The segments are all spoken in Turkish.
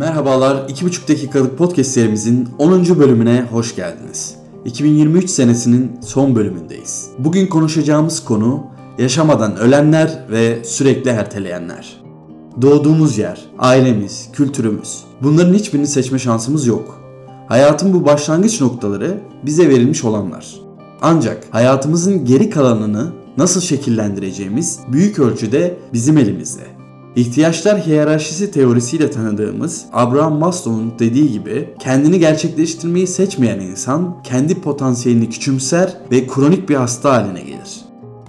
Merhabalar, 2,5 dakikalık podcast serimizin 10. bölümüne hoş geldiniz. 2023 senesinin son bölümündeyiz. Bugün konuşacağımız konu yaşamadan ölenler ve sürekli erteleyenler. Doğduğumuz yer, ailemiz, kültürümüz. Bunların hiçbirini seçme şansımız yok. Hayatın bu başlangıç noktaları bize verilmiş olanlar. Ancak hayatımızın geri kalanını nasıl şekillendireceğimiz büyük ölçüde bizim elimizde. İhtiyaçlar hiyerarşisi teorisiyle tanıdığımız Abraham Maslow'un dediği gibi kendini gerçekleştirmeyi seçmeyen insan kendi potansiyelini küçümser ve kronik bir hasta haline gelir.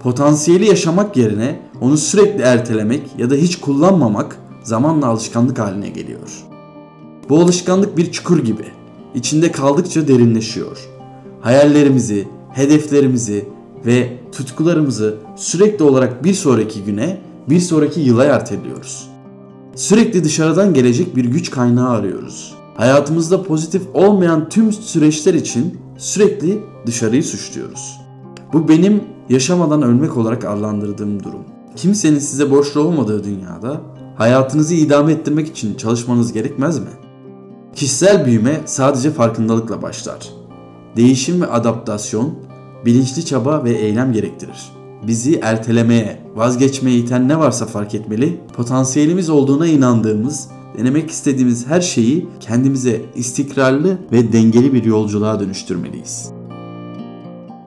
Potansiyeli yaşamak yerine onu sürekli ertelemek ya da hiç kullanmamak zamanla alışkanlık haline geliyor. Bu alışkanlık bir çukur gibi. İçinde kaldıkça derinleşiyor. Hayallerimizi, hedeflerimizi ve tutkularımızı sürekli olarak bir sonraki güne, bir sonraki yıla erteliyoruz. Sürekli dışarıdan gelecek bir güç kaynağı arıyoruz. Hayatımızda pozitif olmayan tüm süreçler için sürekli dışarıyı suçluyoruz. Bu benim yaşamadan ölmek olarak adlandırdığım durum. Kimsenin size borçlu olmadığı dünyada hayatınızı idame ettirmek için çalışmanız gerekmez mi? Kişisel büyüme sadece farkındalıkla başlar. Değişim ve adaptasyon bilinçli çaba ve eylem gerektirir. Bizi ertelemeye, vazgeçmeye iten ne varsa fark etmeli, potansiyelimiz olduğuna inandığımız, denemek istediğimiz her şeyi kendimize istikrarlı ve dengeli bir yolculuğa dönüştürmeliyiz.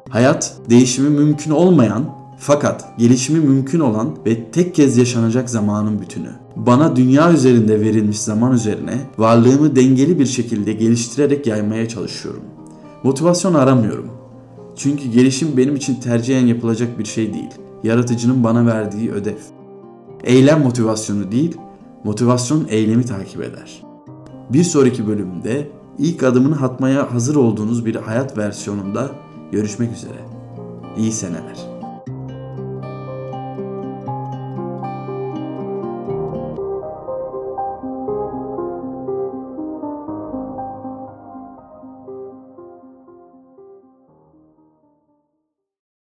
Hayat değişimi mümkün olmayan fakat gelişimi mümkün olan ve tek kez yaşanacak zamanın bütünü. Bana dünya üzerinde verilmiş zaman üzerine varlığımı dengeli bir şekilde geliştirerek yaymaya çalışıyorum. Motivasyon aramıyorum. Çünkü gelişim benim için tercihen yapılacak bir şey değil. Yaratıcının bana verdiği ödev. Eylem motivasyonu değil, motivasyon eylemi takip eder. Bir sonraki bölümde ilk adımını atmaya hazır olduğunuz bir hayat versiyonunda görüşmek üzere. İyi seneler.